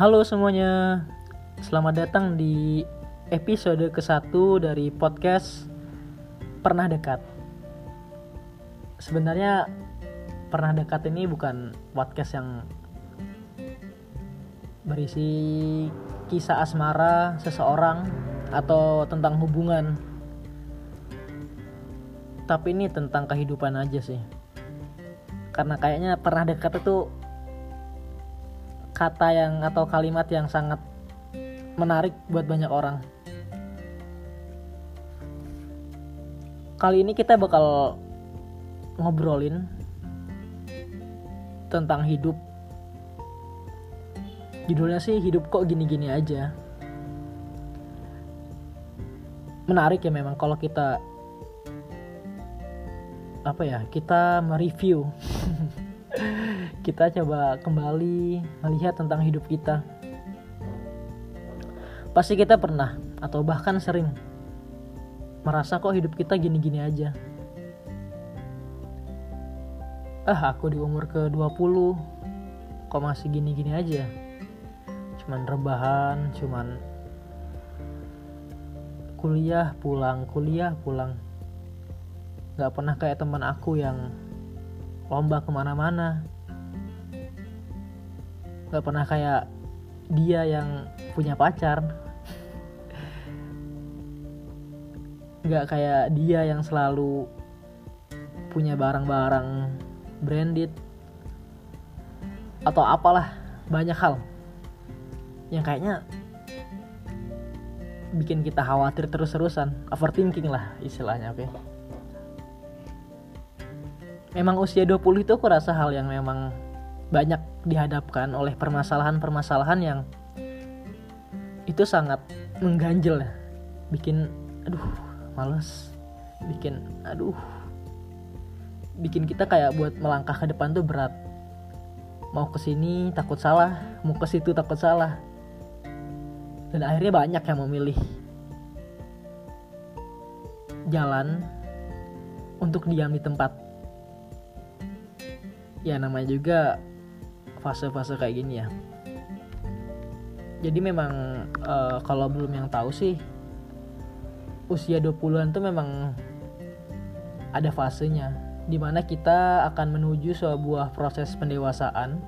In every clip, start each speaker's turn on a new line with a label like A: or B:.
A: Halo semuanya, selamat datang di episode ke-1 dari podcast Pernah Dekat. Sebenarnya Pernah Dekat ini bukan podcast yang berisi kisah asmara seseorang atau tentang hubungan. Tapi ini tentang kehidupan aja sih. Karena kayaknya pernah dekat itu kata yang atau kalimat yang sangat menarik buat banyak orang. Kali ini kita bakal ngobrolin tentang hidup. Judulnya sih hidup kok gini-gini aja. Menarik ya memang kalau kita apa ya kita mereview kita coba kembali melihat tentang hidup kita. Pasti kita pernah atau bahkan sering merasa kok hidup kita gini-gini aja. Ah, aku di umur ke-20 kok masih gini-gini aja. Cuman rebahan, cuman kuliah pulang, kuliah pulang. Gak pernah kayak teman aku yang lomba ke mana-mana nggak pernah kayak dia yang punya pacar. Nggak kayak dia yang selalu punya barang-barang branded atau apalah banyak hal. Yang kayaknya bikin kita khawatir terus-terusan. Overthinking lah istilahnya oke. Okay? memang usia 20 itu aku rasa hal yang memang banyak dihadapkan oleh permasalahan-permasalahan yang itu sangat mengganjel ya. Bikin aduh males. Bikin aduh. Bikin kita kayak buat melangkah ke depan tuh berat. Mau ke sini takut salah. Mau ke situ takut salah. Dan akhirnya banyak yang memilih jalan untuk diam di tempat. Ya namanya juga fase-fase kayak gini ya. Jadi memang uh, kalau belum yang tahu sih usia 20-an tuh memang ada fasenya di mana kita akan menuju sebuah proses pendewasaan.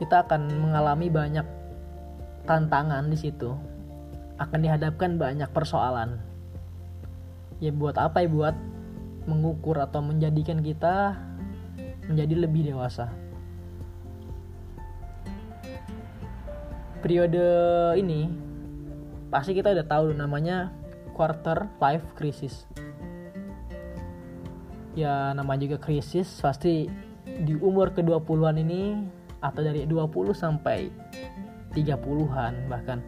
A: Kita akan mengalami banyak tantangan di situ. Akan dihadapkan banyak persoalan. Ya buat apa ya? Buat mengukur atau menjadikan kita menjadi lebih dewasa. Periode ini pasti kita udah tahu namanya quarter life crisis. Ya namanya juga krisis pasti di umur ke-20-an ini atau dari 20 sampai 30-an bahkan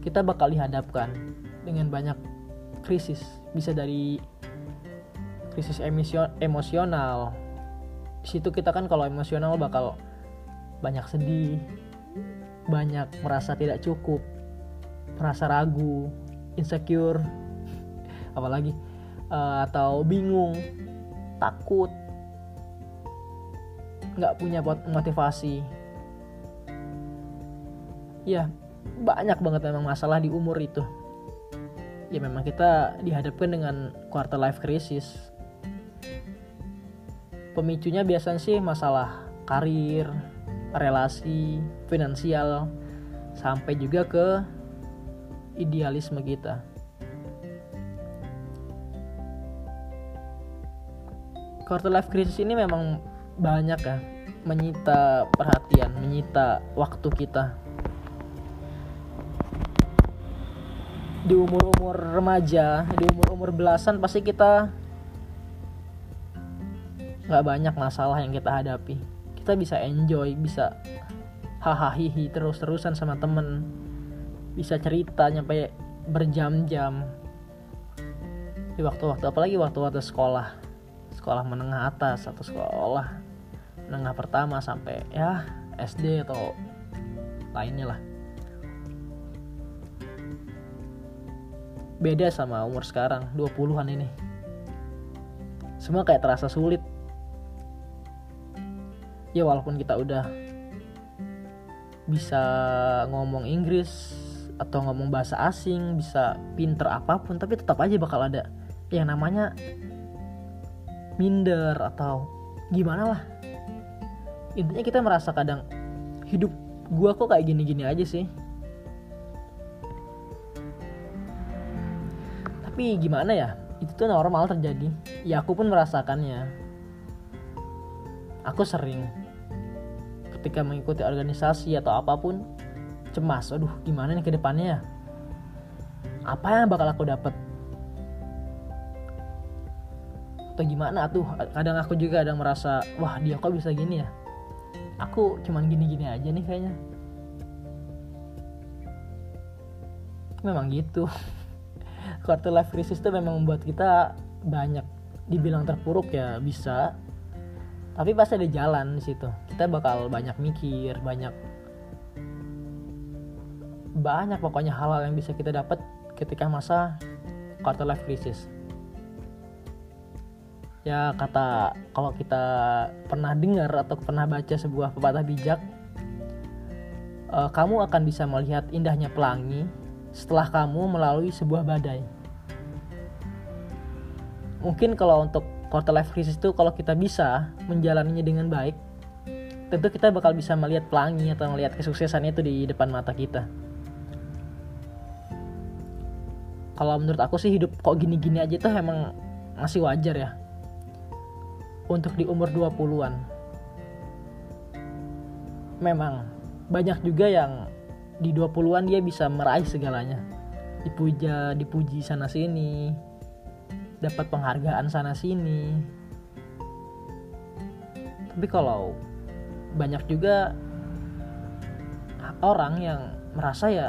A: kita bakal dihadapkan dengan banyak krisis bisa dari krisis emosional di situ kita kan kalau emosional bakal banyak sedih banyak merasa tidak cukup merasa ragu insecure apalagi uh, atau bingung takut nggak punya motivasi. Ya banyak banget memang masalah di umur itu. Ya memang kita dihadapkan dengan quarter life crisis pemicunya biasanya sih masalah karir, relasi, finansial, sampai juga ke idealisme kita. Quarter life crisis ini memang banyak ya, menyita perhatian, menyita waktu kita. Di umur-umur remaja, di umur-umur belasan pasti kita nggak banyak masalah yang kita hadapi. Kita bisa enjoy bisa hahaha terus-terusan sama temen. Bisa cerita nyampe berjam-jam. Di waktu-waktu apalagi waktu-waktu sekolah. Sekolah menengah atas atau sekolah menengah pertama sampai ya SD atau lainnya lah. Beda sama umur sekarang 20-an ini. Semua kayak terasa sulit ya walaupun kita udah bisa ngomong Inggris atau ngomong bahasa asing bisa pinter apa pun tapi tetap aja bakal ada yang namanya minder atau gimana lah. Intinya kita merasa kadang hidup gua kok kayak gini-gini aja sih. Tapi gimana ya? Itu tuh normal terjadi. Ya aku pun merasakannya. Aku sering ketika mengikuti organisasi atau apa pun cemas. Aduh gimana nih ke depannya ya? Apa yang bakal aku dapat atau gimana? Tuh kadang aku juga ada merasa wah dia kok bisa gini ya? Aku cuman gini-gini aja nih kayaknya. Memang gitu. Quarter life crisis itu memang membuat kita banyak dibilang terpuruk ya bisa tapi pasti ada jalan di situ. Kita bakal banyak mikir banyak banyak pokoknya hal-hal yang bisa kita dapat ketika masa quarter life crisis. Ya kata kalau kita pernah dengar atau pernah baca sebuah pepatah bijak uh, kamu akan bisa melihat indahnya pelangi setelah kamu melalui sebuah badai. Mungkin kalau untuk quarter life crisis itu kalau kita bisa menjalaninya dengan baik tentu kita bakal bisa melihat pelangi atau melihat kesuksesan itu di depan mata kita. Kalau menurut aku sih hidup kok gini-gini aja tuh emang masih wajar ya. Untuk di umur 20-an memang banyak juga yang di 20-an dia bisa meraih segalanya. Dipuja dipuji sana sini dapat penghargaan sana sini. Tapi kalau banyak juga orang yang merasa ya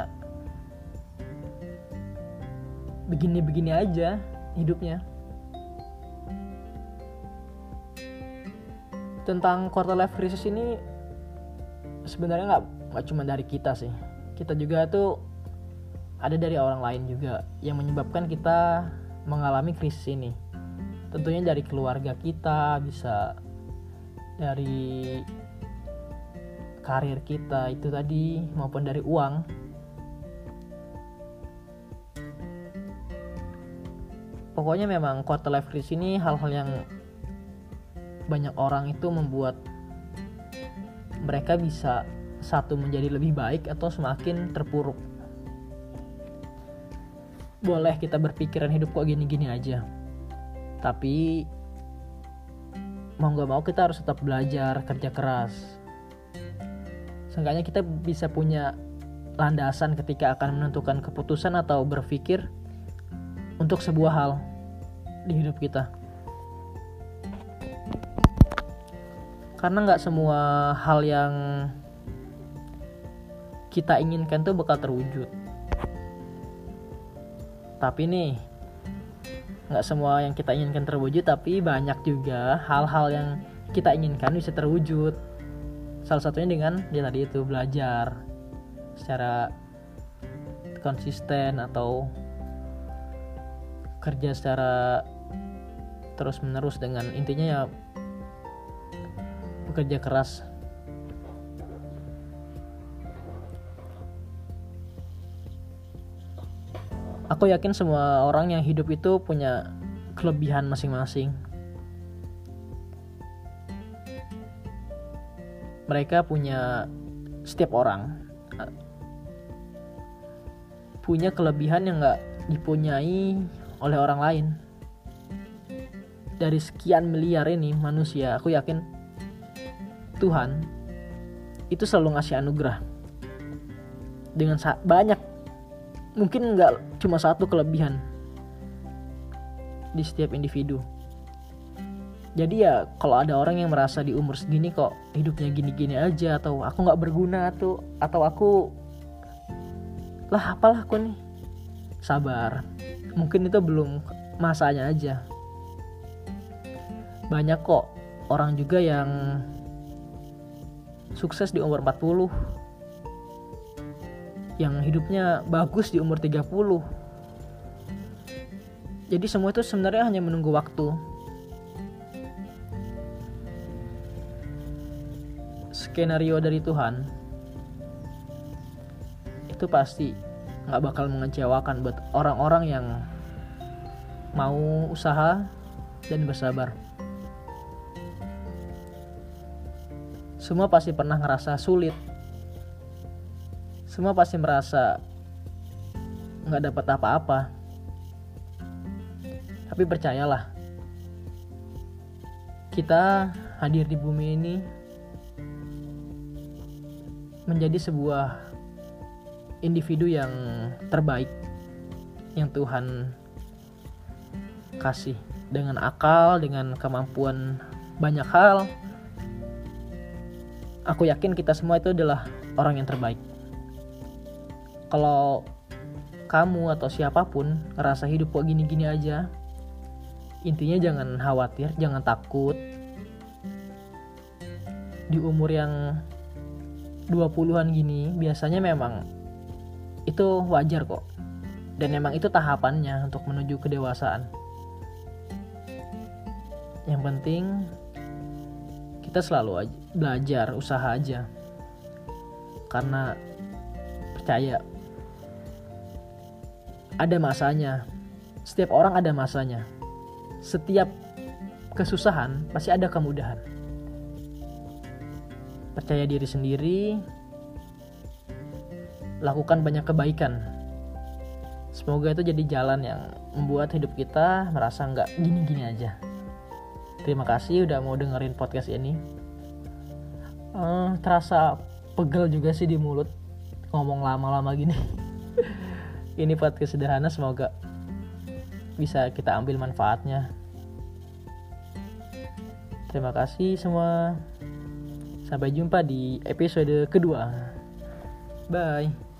A: begini-begini aja hidupnya. Tentang quarter life crisis ini sebenarnya nggak nggak cuma dari kita sih. Kita juga tuh ada dari orang lain juga yang menyebabkan kita mengalami krisis ini. Tentunya dari keluarga kita bisa dari karir kita itu tadi maupun dari uang. Pokoknya memang quarter life crisis ini hal-hal yang banyak orang itu membuat mereka bisa satu menjadi lebih baik atau semakin terpuruk boleh kita berpikiran hidup kok gini-gini aja tapi mau nggak mau kita harus tetap belajar kerja keras seenggaknya kita bisa punya landasan ketika akan menentukan keputusan atau berpikir untuk sebuah hal di hidup kita. Karena nggak semua hal yang kita inginkan tuh bakal terwujud. Tapi nih, nggak semua yang kita inginkan terwujud, tapi banyak juga hal-hal yang kita inginkan bisa terwujud. Salah satunya dengan ya tadi itu belajar secara konsisten atau kerja secara terus menerus dengan intinya ya bekerja keras aku yakin semua orang yang hidup itu punya kelebihan masing-masing. Mereka punya setiap orang. Punya kelebihan yang nggak dipunyai oleh orang lain. Dari sekian miliar ini manusia, aku yakin Tuhan itu selalu ngasih anugerah. Dengan banyak mungkin nggak cuma satu kelebihan di setiap individu. Jadi ya kalau ada orang yang merasa di umur segini kok hidupnya gini-gini aja atau aku nggak berguna tuh atau aku lah apalah aku nih sabar. Mungkin itu belum masanya aja. Banyak kok orang juga yang sukses di umur 40 yang hidupnya bagus di umur 30 jadi semua itu sebenarnya hanya menunggu waktu skenario dari Tuhan itu pasti nggak bakal mengecewakan buat orang-orang yang mau usaha dan bersabar. Semua pasti pernah ngerasa sulit. Semua pasti merasa nggak dapat apa-apa. Tapi percayalah, kita hadir di bumi ini menjadi sebuah individu yang terbaik yang Tuhan kasih dengan akal, dengan kemampuan banyak hal. Aku yakin kita semua itu adalah orang yang terbaik. Kalau kamu atau siapa pun ngerasa hidup kok gini-gini aja, intinya jangan khawatir, jangan takut. Di umur yang 20-an gini, biasanya memang itu wajar kok. Dan memang itu tahapannya untuk menuju kedewasaan yang penting kita selalu aja, belajar usaha aja karena percaya ada masanya. Setiap orang ada masanya. Setiap kesusahan pasti ada kemudahan. Percaya diri sendiri. Lakukan banyak kebaikan. Semoga itu jadi jalan yang membuat hidup kita merasa nggak gini-gini aja. Terima kasih udah mau dengerin podcast ini. Uh, terasa pegel juga sih di mulut ngomong lama-lama gini. ini podcast sederhana semoga bisa kita ambil manfaatnya. Terima kasih semua. Sampai jumpa di episode kedua. Bye.